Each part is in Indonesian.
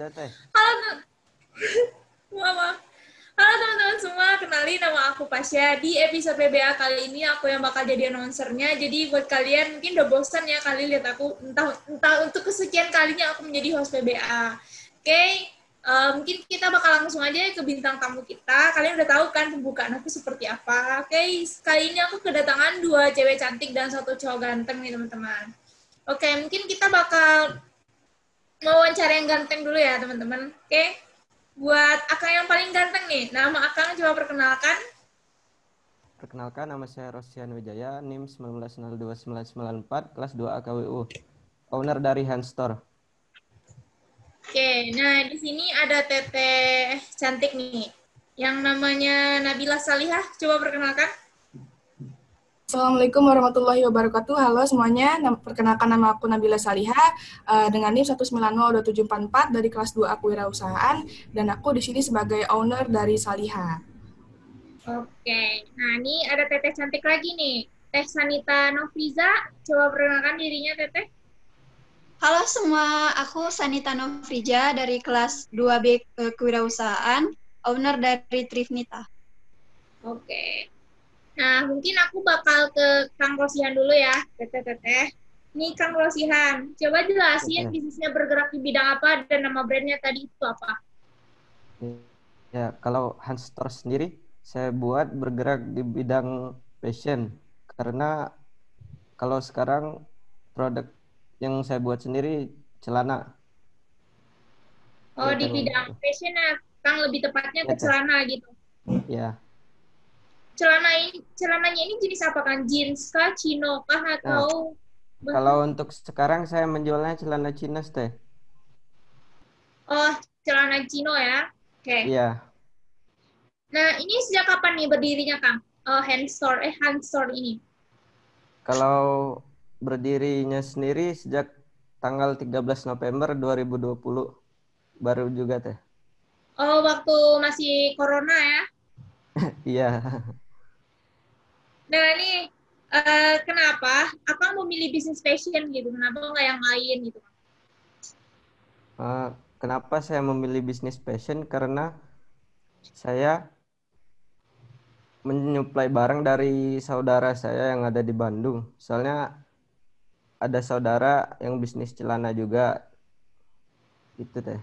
ada teh. Halo, Mama. Halo teman-teman semua, kenalin nama aku Pasya. Di episode PBA kali ini aku yang bakal jadi announcernya. Jadi buat kalian mungkin udah bosan ya kali lihat aku entah entah untuk kesekian kalinya aku menjadi host PBA. Oke, uh, mungkin kita bakal langsung aja ke bintang tamu kita. Kalian udah tahu kan pembukaan aku seperti apa. Oke, kali ini aku kedatangan dua cewek cantik dan satu cowok ganteng nih teman-teman. Oke, mungkin kita bakal ganteng dulu ya teman-teman. Oke buat Akang yang paling ganteng nih. Nama Akang coba perkenalkan. Perkenalkan, nama saya Rosian Wijaya, NIM 1902994, kelas 2 AKWU. Owner dari Hand Store. Oke, nah di sini ada teteh cantik nih. Yang namanya Nabila Salihah, coba perkenalkan. Assalamualaikum warahmatullahi wabarakatuh. Halo semuanya, perkenalkan nama aku Nabila Saliha uh, dengan NIM 1902744 dari kelas 2 Wirausahaan dan aku di sini sebagai owner dari Saliha. Oke, nah ini ada teteh cantik lagi nih. Teh Sanita Novriza, coba perkenalkan dirinya teteh. Halo semua, aku Sanita Novriza dari kelas 2B Kewirausahaan, owner dari Trifnita. Oke, Nah, mungkin aku bakal ke Kang Rosihan dulu ya, teteh-teteh. Nih Kang Rosihan, coba jelasin bisnisnya bergerak di bidang apa dan nama brandnya tadi itu apa? Ya, kalau Hans Store sendiri, saya buat bergerak di bidang fashion. Karena kalau sekarang produk yang saya buat sendiri celana. Oh, ya, di bidang fashion ya, Kang lebih tepatnya ke ya, celana gitu. Ya celana ini celananya ini jenis apa kan jeans kah chino kah nah, atau nah, kalau untuk sekarang saya menjualnya celana Cina teh oh celana chino ya? Oke. Okay. iya. Nah ini sejak kapan nih berdirinya kang? Uh, hand store eh hand store ini. Kalau berdirinya sendiri sejak tanggal 13 November 2020 baru juga teh oh waktu masih corona ya? Iya Nah ini uh, kenapa? Apa memilih bisnis fashion gitu? Kenapa nggak yang lain gitu? Uh, kenapa saya memilih bisnis fashion? Karena saya menyuplai barang dari saudara saya yang ada di Bandung. Soalnya ada saudara yang bisnis celana juga. Itu teh.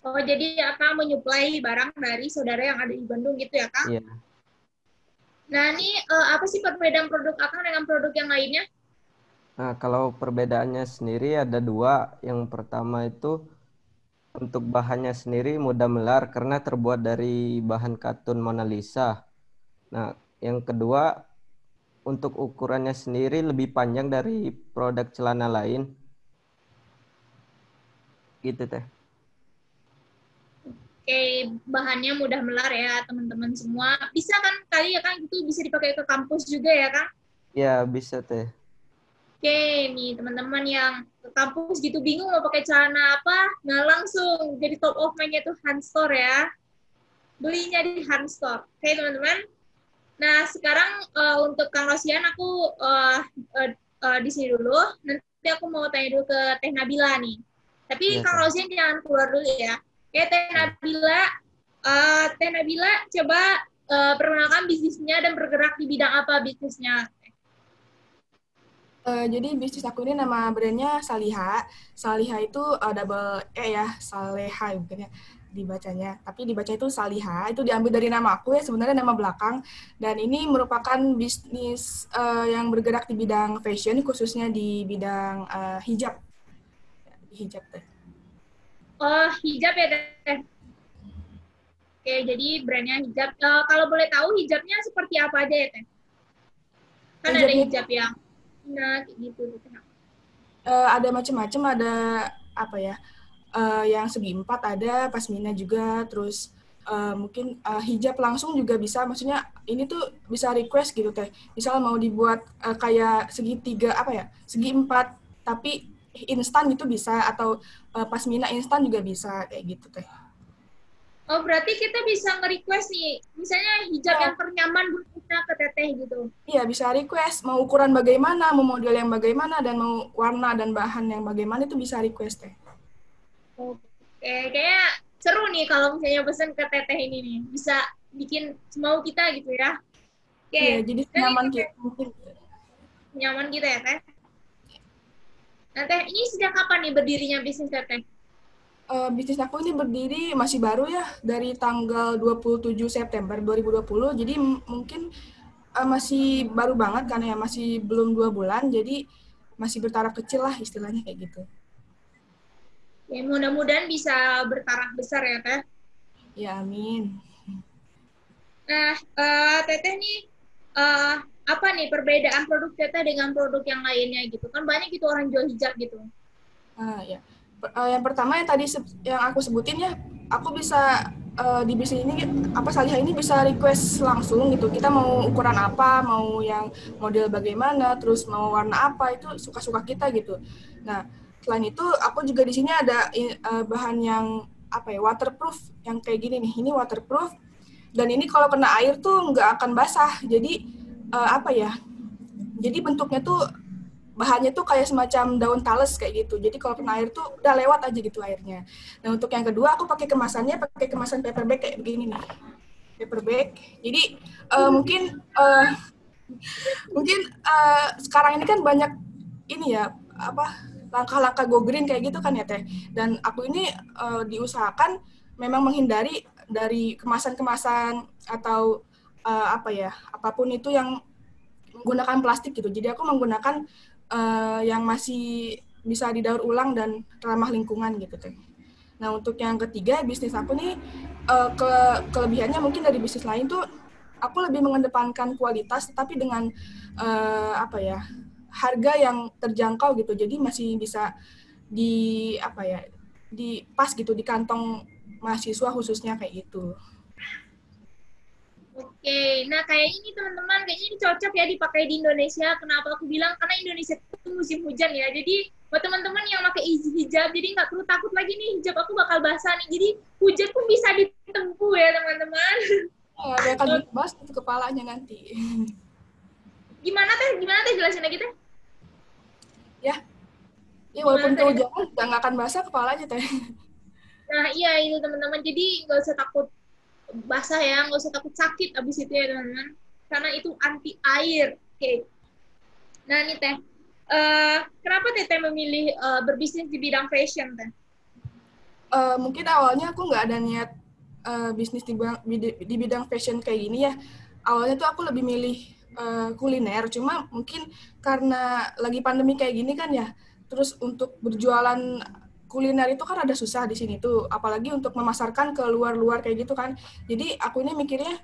Oh, jadi Kang menyuplai barang dari saudara yang ada di Bandung gitu ya, Kang? Iya. Nah, ini uh, apa sih perbedaan produk Akang dengan produk yang lainnya? Nah, kalau perbedaannya sendiri ada dua. Yang pertama itu untuk bahannya sendiri mudah melar karena terbuat dari bahan katun Mona Lisa. Nah, yang kedua untuk ukurannya sendiri lebih panjang dari produk celana lain. Gitu teh. Oke, bahannya mudah melar ya teman-teman semua. Bisa kan kali ya kan itu bisa dipakai ke kampus juga ya kan? Ya bisa teh. Oke nih teman-teman yang ke kampus gitu bingung mau pakai celana apa, nah langsung jadi top of mind itu hand store ya. Belinya di hand store. Oke teman-teman. Nah sekarang uh, untuk Kang Rosian aku uh, uh, uh, di sini dulu. Nanti aku mau tanya dulu ke Teh Nabila nih. Tapi ya, Kang Rosian jangan keluar dulu ya Oke, Teh Nabila, uh, Teh Nabila coba uh, perkenalkan bisnisnya dan bergerak di bidang apa bisnisnya? Uh, jadi bisnis aku ini nama brandnya Saliha. Saliha itu uh, double E ya, Saleha bukan ya dibacanya. Tapi dibaca itu Saliha, itu diambil dari nama aku ya, sebenarnya nama belakang. Dan ini merupakan bisnis uh, yang bergerak di bidang fashion, khususnya di bidang uh, hijab. Hijab teh. Oh, hijab ya, Teh? Oke, jadi brandnya hijab. Uh, kalau boleh tahu hijabnya seperti apa aja ya, Teh? Kan hijab ada hijab yang nah gitu. gitu. Uh, ada macam-macam, ada apa ya? Uh, yang segi empat ada, pasmina juga, terus uh, mungkin uh, hijab langsung juga bisa. Maksudnya ini tuh bisa request gitu teh. Misalnya mau dibuat uh, kayak segitiga apa ya? Segi empat, tapi instan itu bisa atau uh, pasmina instan juga bisa kayak gitu teh. Oh berarti kita bisa nge-request nih, misalnya hijab oh. yang ternyaman buat kita ke teteh gitu. Iya bisa request, mau ukuran bagaimana, mau model yang bagaimana, dan mau warna dan bahan yang bagaimana itu bisa request teh. Oke, kayaknya seru nih kalau misalnya pesen ke teteh ini nih. Bisa bikin semau kita gitu ya. Oke, Iya, jadi nyaman kita mungkin. nyaman kita ya teh. Nah teh, ini sejak kapan nih berdirinya bisnis teteh? Eh, bisnis aku ini berdiri masih baru ya dari tanggal 27 September 2020. Jadi mungkin eh, masih baru banget karena ya masih belum dua bulan. Jadi masih bertaraf kecil lah istilahnya kayak gitu. Ya mudah-mudahan bisa bertaraf besar ya teh. Ya amin. Nah, eh, teteh nih eh, apa nih perbedaan produk teteh dengan produk yang lainnya gitu? Kan banyak gitu orang jual hijab gitu. Ah ya. Eh, yang pertama yang tadi yang aku sebutin ya, aku bisa eh, di bisnis ini apa Salihah ini bisa request langsung gitu. Kita mau ukuran apa, mau yang model bagaimana, terus mau warna apa itu suka-suka kita gitu. Nah, selain itu aku juga di sini ada eh, bahan yang apa ya waterproof yang kayak gini nih. Ini waterproof dan ini kalau kena air tuh nggak akan basah. Jadi eh, apa ya? Jadi bentuknya tuh bahannya tuh kayak semacam daun tales kayak gitu. Jadi kalau kena air tuh udah lewat aja gitu airnya. Nah untuk yang kedua aku pakai kemasannya pakai kemasan paper bag kayak begini nih. Paper bag. Jadi eh, mungkin eh, mungkin eh, sekarang ini kan banyak ini ya apa langkah-langkah go green kayak gitu kan ya teh. Dan aku ini eh, diusahakan memang menghindari dari kemasan-kemasan atau eh, apa ya apa pun itu yang menggunakan plastik gitu. Jadi aku menggunakan eh, yang masih bisa didaur ulang dan ramah lingkungan gitu teh. Nah untuk yang ketiga bisnis aku nih eh, ke kelebihannya mungkin dari bisnis lain tuh aku lebih mengedepankan kualitas tapi dengan eh, apa ya harga yang terjangkau gitu. Jadi masih bisa di apa ya di pas gitu di kantong mahasiswa khususnya kayak gitu. Oke, nah kayak ini teman-teman, kayaknya ini cocok ya dipakai di Indonesia. Kenapa aku bilang? Karena Indonesia itu musim hujan ya. Jadi buat teman-teman yang pakai hijab, jadi nggak perlu takut lagi nih hijab aku bakal basah nih. Jadi hujan pun bisa ditempuh ya teman-teman. Eh, ada akan dibahas itu kepalanya nanti. Gimana teh? Gimana teh jelasin lagi teh? ya, ya walaupun kehujanan nggak akan basah kepalanya teh. Nah iya itu teman-teman. Jadi nggak usah takut basah ya, nggak usah takut sakit abis itu ya teman-teman. Karena itu anti air. Oke. Nah nih teh, Eh, kenapa teteh memilih eh, berbisnis di bidang fashion teh? Eh, mungkin awalnya aku nggak ada niat eh, bisnis di, bidang- bid- di bidang fashion kayak gini ya. Awalnya tuh aku lebih milih eh, kuliner, cuma mungkin karena lagi pandemi kayak gini kan ya, terus untuk berjualan kuliner itu kan ada susah di sini tuh, apalagi untuk memasarkan ke luar-luar kayak gitu kan. Jadi aku ini mikirnya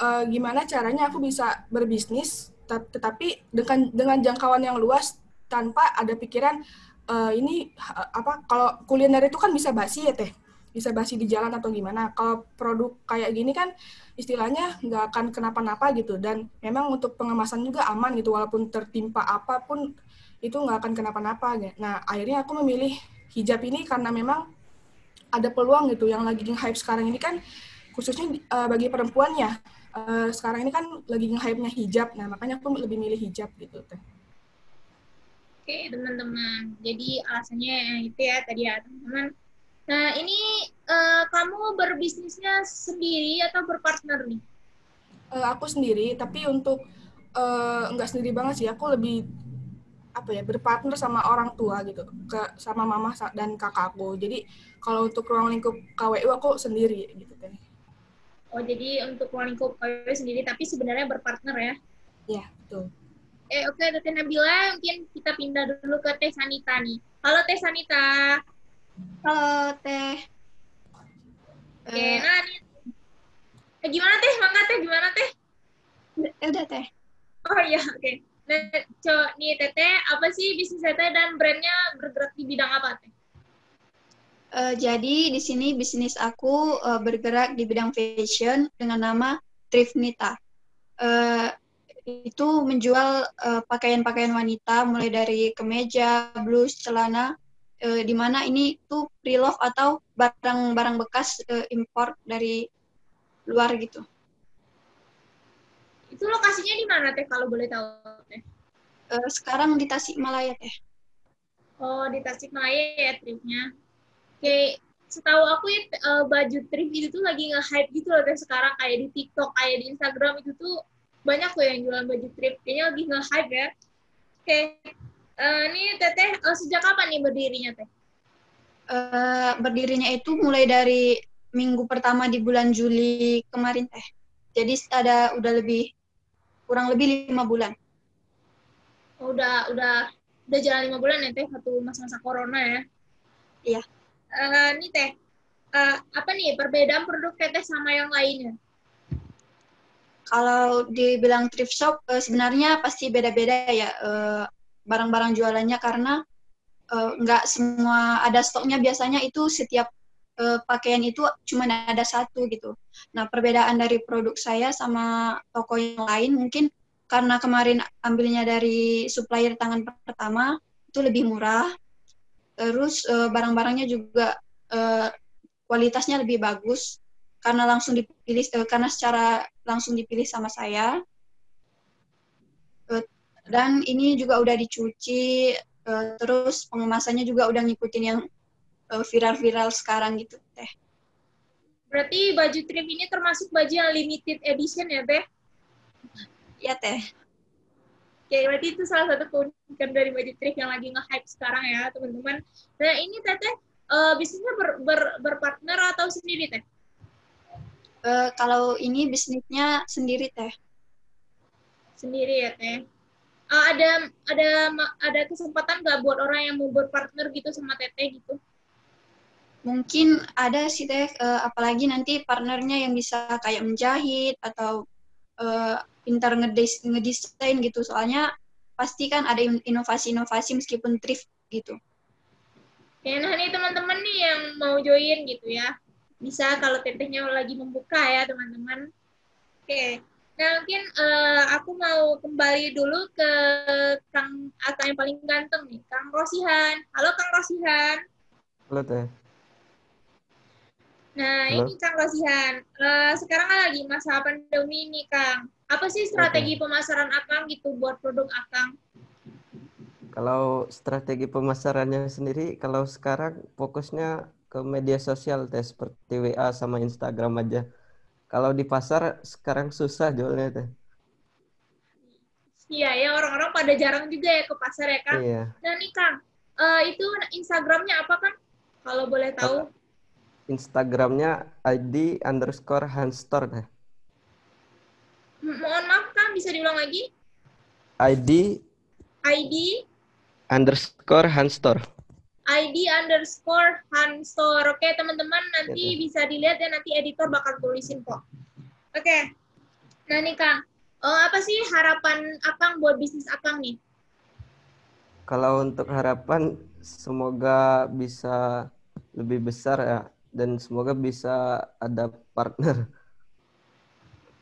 eh, gimana caranya aku bisa berbisnis, tet- tetapi dengan dengan jangkauan yang luas tanpa ada pikiran eh, ini apa kalau kuliner itu kan bisa basi ya teh. Bisa basi di jalan atau gimana. Kalau produk kayak gini kan istilahnya nggak akan kenapa-napa gitu. Dan memang untuk pengemasan juga aman gitu walaupun tertimpa apa pun itu nggak akan kenapa-napa. Nah akhirnya aku memilih hijab ini karena memang ada peluang gitu yang lagi hype sekarang ini kan khususnya eh, bagi perempuan ya eh, sekarang ini kan lagi hype-nya hijab nah makanya aku lebih milih hijab gitu teh Oke, teman-teman. Jadi alasannya itu ya tadi ya, teman-teman. Nah, ini eh, kamu berbisnisnya sendiri atau berpartner nih? Eh, aku sendiri, tapi untuk eh, nggak sendiri banget sih. Aku lebih apa ya berpartner sama orang tua gitu, ke sama mama dan kakakku. Jadi kalau untuk ruang lingkup KWU aku sendiri gitu teh. Oh, jadi untuk ruang lingkup KW sendiri, tapi sebenarnya berpartner ya? Ya betul. Eh, oke, Teh Nabila, mungkin kita pindah dulu ke Teh Sanita nih. Halo, Teh Sanita. Halo Teh. Oke, Eh, nah, nih. Eh, gimana Teh? Mangga Teh, gimana Teh? eh, udah Teh. Oh iya, oke. Co, nih Teteh, apa sih bisnis Teteh dan brandnya bergerak di bidang apa? Eh, jadi di sini bisnis aku eh, bergerak di bidang fashion dengan nama Trifnita. Eh, itu menjual pakaian-pakaian wanita mulai dari kemeja, blus, celana, eh, di mana ini tuh pre-love atau barang-barang bekas eh, import dari luar gitu. Itu lokasinya di mana Teh kalau boleh tahu Teh? Eh, sekarang di Tasikmalaya Teh. Oh, di Tasikmalaya ya tripnya. Oke, kayak setahu aku ya uh, baju thrift itu tuh lagi nge-hype gitu loh teh sekarang kayak di TikTok, kayak di Instagram itu tuh banyak loh yang jualan baju thrift. Kayaknya lagi nge-hype ya. Oke. Uh, ini Teteh uh, sejak kapan nih berdirinya Teh? Uh, berdirinya itu mulai dari minggu pertama di bulan Juli kemarin Teh. Jadi ada udah lebih kurang lebih lima bulan. Oh, udah udah udah jalan lima bulan ya Teh satu masa-masa corona ya? Iya uh, nih teh uh, apa nih perbedaan produk teteh sama yang lainnya? Kalau dibilang thrift shop uh, sebenarnya pasti beda-beda ya barang-barang uh, jualannya karena nggak uh, semua ada stoknya biasanya itu setiap uh, pakaian itu cuma ada satu gitu. Nah perbedaan dari produk saya sama toko yang lain mungkin karena kemarin ambilnya dari supplier tangan pertama itu lebih murah terus uh, barang-barangnya juga uh, kualitasnya lebih bagus karena langsung dipilih uh, karena secara langsung dipilih sama saya dan ini juga udah dicuci terus pengemasannya juga udah ngikutin yang viral-viral sekarang gitu teh berarti baju trim ini termasuk baju yang limited edition ya teh ya teh Oke, berarti itu salah satu keunikan dari baju trik yang lagi nge-hype sekarang ya, teman-teman. Nah, ini Teteh, uh, bisnisnya ber, ber, berpartner atau sendiri, Teh? Uh, kalau ini bisnisnya sendiri, Teh. Sendiri ya, Teh. Uh, ada ada ada kesempatan nggak buat orang yang mau berpartner gitu sama Teteh gitu? Mungkin ada sih, Teh. Uh, apalagi nanti partnernya yang bisa kayak menjahit atau uh, pintar ngedesain gitu soalnya pasti kan ada inovasi-inovasi meskipun thrift gitu. Oke, nah ini teman-teman nih yang mau join gitu ya. Bisa kalau tetehnya lagi membuka ya teman-teman. Oke, nah mungkin uh, aku mau kembali dulu ke Kang atau yang paling ganteng nih, Kang Rosihan. Halo Kang Rosihan. Halo Teh. Nah, Halo. ini Kang Rosihan. Uh, sekarang kan lagi masa pandemi nih, Kang. Apa sih strategi okay. pemasaran Akang gitu buat produk Akang? Kalau strategi pemasarannya sendiri, kalau sekarang fokusnya ke media sosial teh seperti WA sama Instagram aja. Kalau di pasar sekarang susah jualnya teh. Iya ya orang-orang pada jarang juga ya ke pasar ya Kang. Iya. Dan nih Kang, uh, itu Instagramnya apa kan? Kalau boleh tahu. Instagramnya ID underscore handstore teh. Mohon maaf kan bisa diulang lagi? ID ID underscore Hanstore. ID underscore Hanstore. Oke teman-teman nanti ya, bisa dilihat ya nanti editor bakal tulisin kok. Oke. Nah nih Kang, oh, apa sih harapan Akang buat bisnis Akang nih? Kalau untuk harapan semoga bisa lebih besar ya dan semoga bisa ada partner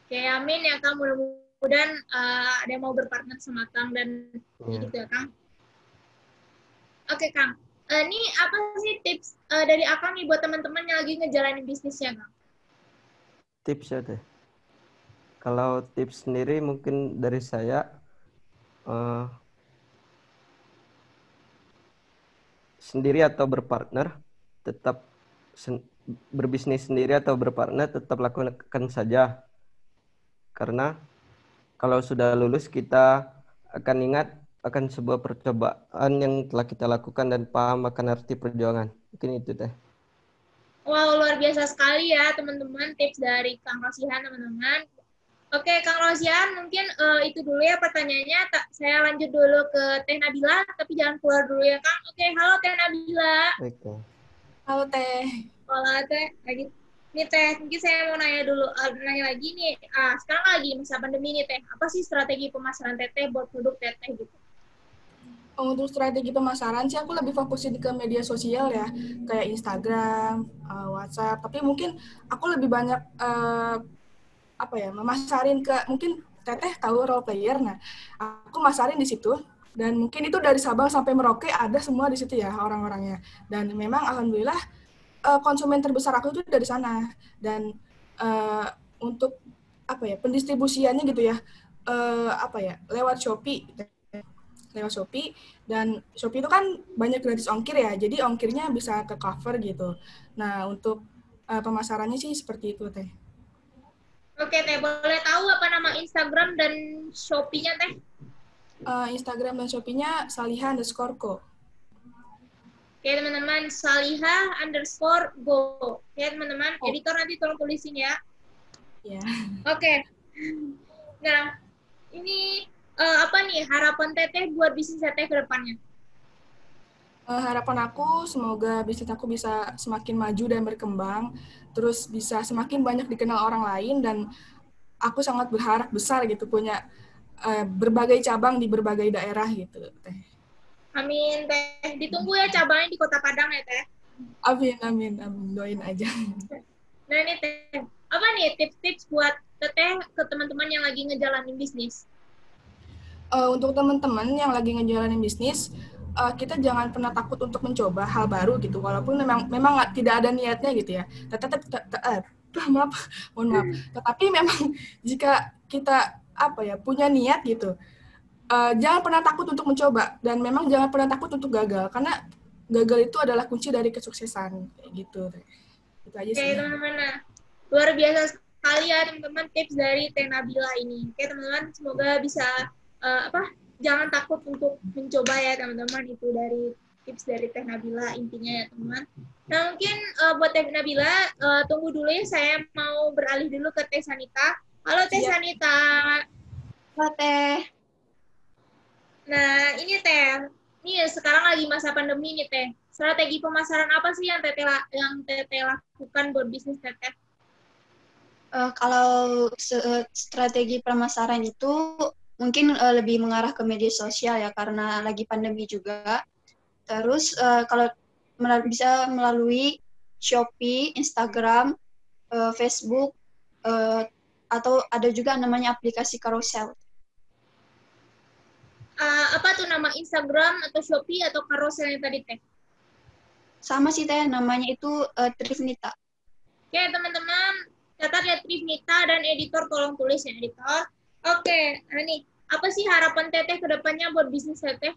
Oke, amin ya Kang. Mudah-mudahan uh, ada yang mau berpartner sama Kang dan yeah. gitu ya Kang. Oke Kang, uh, ini apa sih tips uh, dari Akang nih buat teman-teman yang lagi ngejalanin bisnisnya Kang? Tips ya deh. Kalau tips sendiri mungkin dari saya uh, sendiri atau berpartner tetap sen berbisnis sendiri atau berpartner tetap lakukan saja karena kalau sudah lulus kita akan ingat akan sebuah percobaan yang telah kita lakukan dan paham akan arti perjuangan. Mungkin itu teh. Wow, luar biasa sekali ya teman-teman tips dari Kang Rosihan teman-teman. Oke, Kang Rosihan, mungkin uh, itu dulu ya pertanyaannya. Ta saya lanjut dulu ke Teh Nabila, tapi jangan keluar dulu ya, Kang. Oke, halo Teh Nabila. Baik, Halo Teh. Halo Teh, lagi. Nih Teh, mungkin saya mau nanya dulu, uh, nanya lagi nih, uh, sekarang lagi masa pandemi nih Teh, apa sih strategi pemasaran Teteh buat produk Teteh gitu? Untuk strategi pemasaran sih aku lebih fokusin ke media sosial ya, kayak Instagram, uh, WhatsApp, tapi mungkin aku lebih banyak uh, apa ya, memasarin ke mungkin Teteh tahu role player, nah aku masarin di situ dan mungkin itu dari Sabang sampai Merauke ada semua di situ ya orang-orangnya. Dan memang alhamdulillah uh, konsumen terbesar aku itu dari sana dan uh, untuk apa ya pendistribusiannya gitu ya uh, apa ya lewat Shopee lewat Shopee dan Shopee itu kan banyak gratis ongkir ya, jadi ongkirnya bisa ke cover gitu. Nah untuk uh, pemasarannya sih seperti itu teh. Oke teh, boleh tahu apa nama Instagram dan Shopee-nya teh? Uh, Instagram dan Shopee-nya Saliha underscore ko. Oke teman-teman, Saliha underscore go. Oke teman-teman, oh. editor nanti tolong tulisin ya. Ya. Yeah. Oke. Nah, ini uh, apa nih harapan teteh buat bisnis teteh ke depannya? Uh, harapan aku semoga bisnis aku bisa semakin maju dan berkembang, terus bisa semakin banyak dikenal orang lain dan aku sangat berharap besar gitu punya uh, berbagai cabang di berbagai daerah gitu teh. Amin teh. Ditunggu ya cabangnya di Kota Padang ya teh. Amin amin amin doain aja. Nah ini teh apa nih tips-tips buat teteh ke teman-teman yang lagi ngejalanin bisnis? Uh, untuk teman-teman yang lagi ngejalanin bisnis, uh, kita jangan pernah takut untuk mencoba hal baru gitu walaupun memang memang tidak ada niatnya gitu ya tetapi uh, maaf mohon maaf tetapi memang jika kita apa ya punya niat gitu. Uh, jangan pernah takut untuk mencoba dan memang jangan pernah takut untuk gagal karena gagal itu adalah kunci dari kesuksesan kayak gitu. Itu aja sih. teman-teman. Nah, luar biasa sekali ya teman-teman tips dari Tenabila ini. Oke teman-teman semoga bisa uh, apa jangan takut untuk mencoba ya teman-teman. Itu dari tips dari Teh Nabila intinya ya teman. Nah mungkin uh, buat Teh Nabila uh, tunggu dulu ya. Saya mau beralih dulu ke Teh Sanita. Halo Teh ya. Sanita. Halo Teh. Nah ini Teh, ini sekarang lagi masa pandemi nih Teh. Strategi pemasaran apa sih yang Teteh yang Teteh lakukan buat bisnis Teteh? Uh, kalau strategi pemasaran itu mungkin uh, lebih mengarah ke media sosial ya karena lagi pandemi juga. Terus uh, kalau bisa melalui Shopee, Instagram, uh, Facebook, uh, atau ada juga namanya aplikasi carousel. Uh, apa tuh nama Instagram atau Shopee atau carousel yang tadi teh? Sama sih teh, namanya itu uh, Trifnita. Oke teman-teman, catat ya Trifnita dan editor tolong tulis ya editor. Oke, nah nih, apa sih harapan Teteh ke depannya buat bisnis Teteh?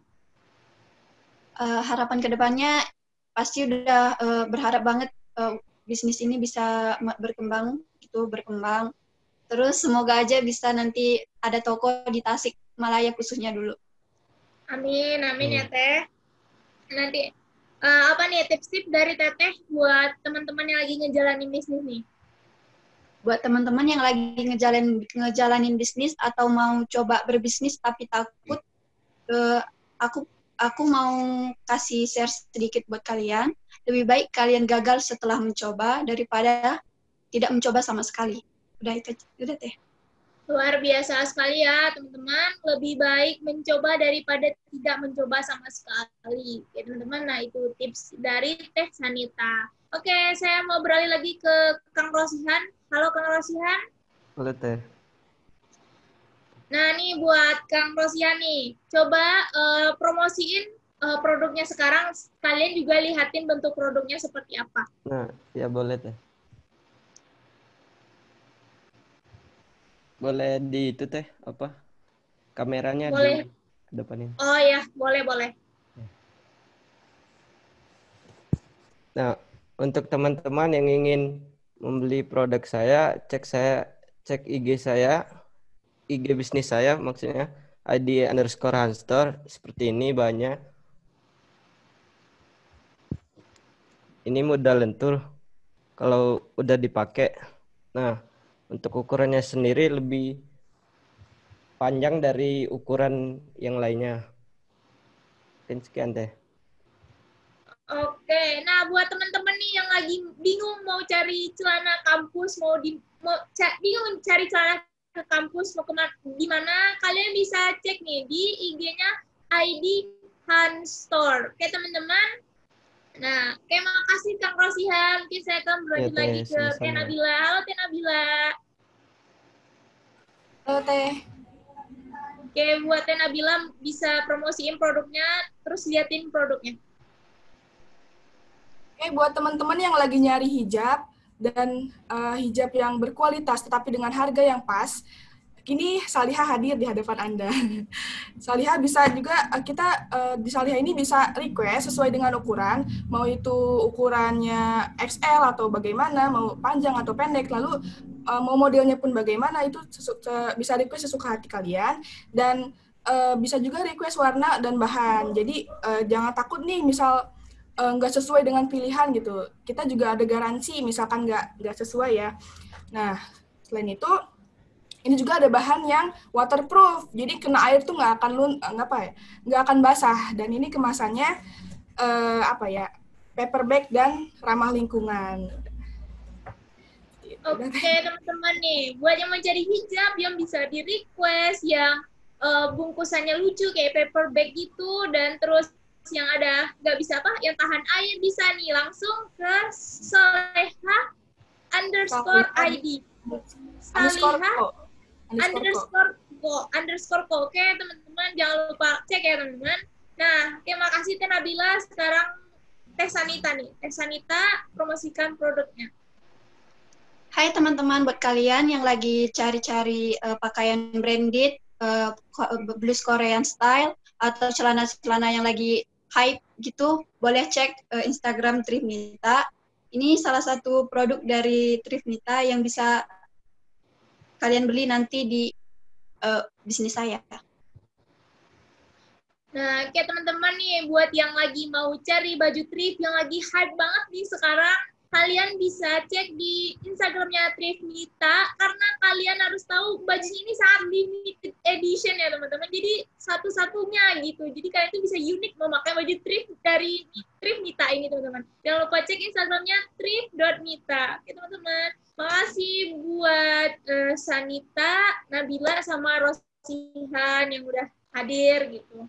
Uh, harapan ke depannya pasti udah uh, berharap banget uh, bisnis ini bisa berkembang, gitu, berkembang. Terus semoga aja bisa nanti ada toko di Tasik Malaya khususnya dulu. Amin, amin hmm. ya Teh. Nanti uh, apa nih tips-tips dari Teteh buat teman-teman yang lagi ngejalanin bisnis nih? buat teman-teman yang lagi ngejalanin ngejalanin bisnis atau mau coba berbisnis tapi takut uh, aku aku mau kasih share sedikit buat kalian lebih baik kalian gagal setelah mencoba daripada tidak mencoba sama sekali udah itu udah teh luar biasa sekali ya teman-teman lebih baik mencoba daripada tidak mencoba sama sekali ya teman-teman nah itu tips dari teh Sanita oke saya mau beralih lagi ke Kang Rosihan Halo Kang Rosihan. Halo Teh. Nah, nih buat Kang Rosihan nih, coba uh, promosiin uh, produknya sekarang. Kalian juga lihatin bentuk produknya seperti apa. Nah, ya boleh Teh. Boleh di itu Teh, apa? Kameranya boleh. di depanin. Oh ya, boleh, boleh. Nah, untuk teman-teman yang ingin membeli produk saya, cek saya cek IG saya, IG bisnis saya maksudnya ID underscore Hanstore seperti ini banyak. Ini mudah lentur kalau udah dipakai. Nah, untuk ukurannya sendiri lebih panjang dari ukuran yang lainnya. Mungkin sekian deh. Oke, nah buat teman-teman nih yang lagi bingung mau cari celana kampus, mau di mau ca, bingung cari celana ke kampus mau ke mana, di mana kalian bisa cek nih di IG-nya ID Han Store. Oke teman-teman. Nah, oke makasih Kang Rosihan. Mungkin saya akan berlanjut ya, lagi ke Teh Nabila. Halo Teh Nabila. Halo Teh. Oke, buat Teh Nabila bisa promosiin produknya, terus liatin produknya. Oke, buat teman-teman yang lagi nyari hijab dan uh, hijab yang berkualitas tetapi dengan harga yang pas, kini Saliha hadir di hadapan Anda. Saliha bisa juga uh, kita uh, di Saliha ini bisa request sesuai dengan ukuran, mau itu ukurannya XL atau bagaimana, mau panjang atau pendek, lalu uh, mau modelnya pun bagaimana itu bisa request sesuka hati kalian dan bisa juga request warna dan bahan. Jadi jangan takut nih misal nggak sesuai dengan pilihan gitu. Kita juga ada garansi misalkan nggak nggak sesuai ya. Nah selain itu ini juga ada bahan yang waterproof. Jadi kena air tuh nggak akan lun nggak apa ya? Nggak akan basah. Dan ini kemasannya uh, apa ya? Paper bag dan ramah lingkungan. Oke okay, teman-teman nih, buat yang mencari hijab yang bisa di request, yang uh, bungkusannya lucu kayak paper bag gitu, dan terus yang ada nggak bisa apa, yang tahan air bisa nih langsung ke Soleha underscore ID. Soleha underscore ko underscore ko oke teman-teman jangan lupa cek ya teman-teman. Nah terima kasih Teh Nabila. Sekarang Teh Sanita nih. Teh Sanita promosikan produknya. Hai teman-teman buat kalian yang lagi cari-cari uh, pakaian branded uh, blues Korean style atau celana-celana yang lagi hype gitu boleh cek uh, Instagram Trifnita ini salah satu produk dari Trifnita yang bisa kalian beli nanti di uh, bisnis saya. Nah, kayak teman-teman nih, buat yang lagi mau cari baju thrift yang lagi hype banget nih sekarang, kalian bisa cek di Instagramnya Trifnita karena kalian harus tahu baju ini sangat limited edition ya teman-teman. Jadi satu-satunya gitu. Jadi kalian tuh bisa unik memakai baju thrift dari Trifnita ini teman-teman. Jangan lupa cek Instagramnya thrift.mita. Oke teman-teman. Makasih buat uh, Sanita, Nabila, sama Rosihan yang udah hadir gitu.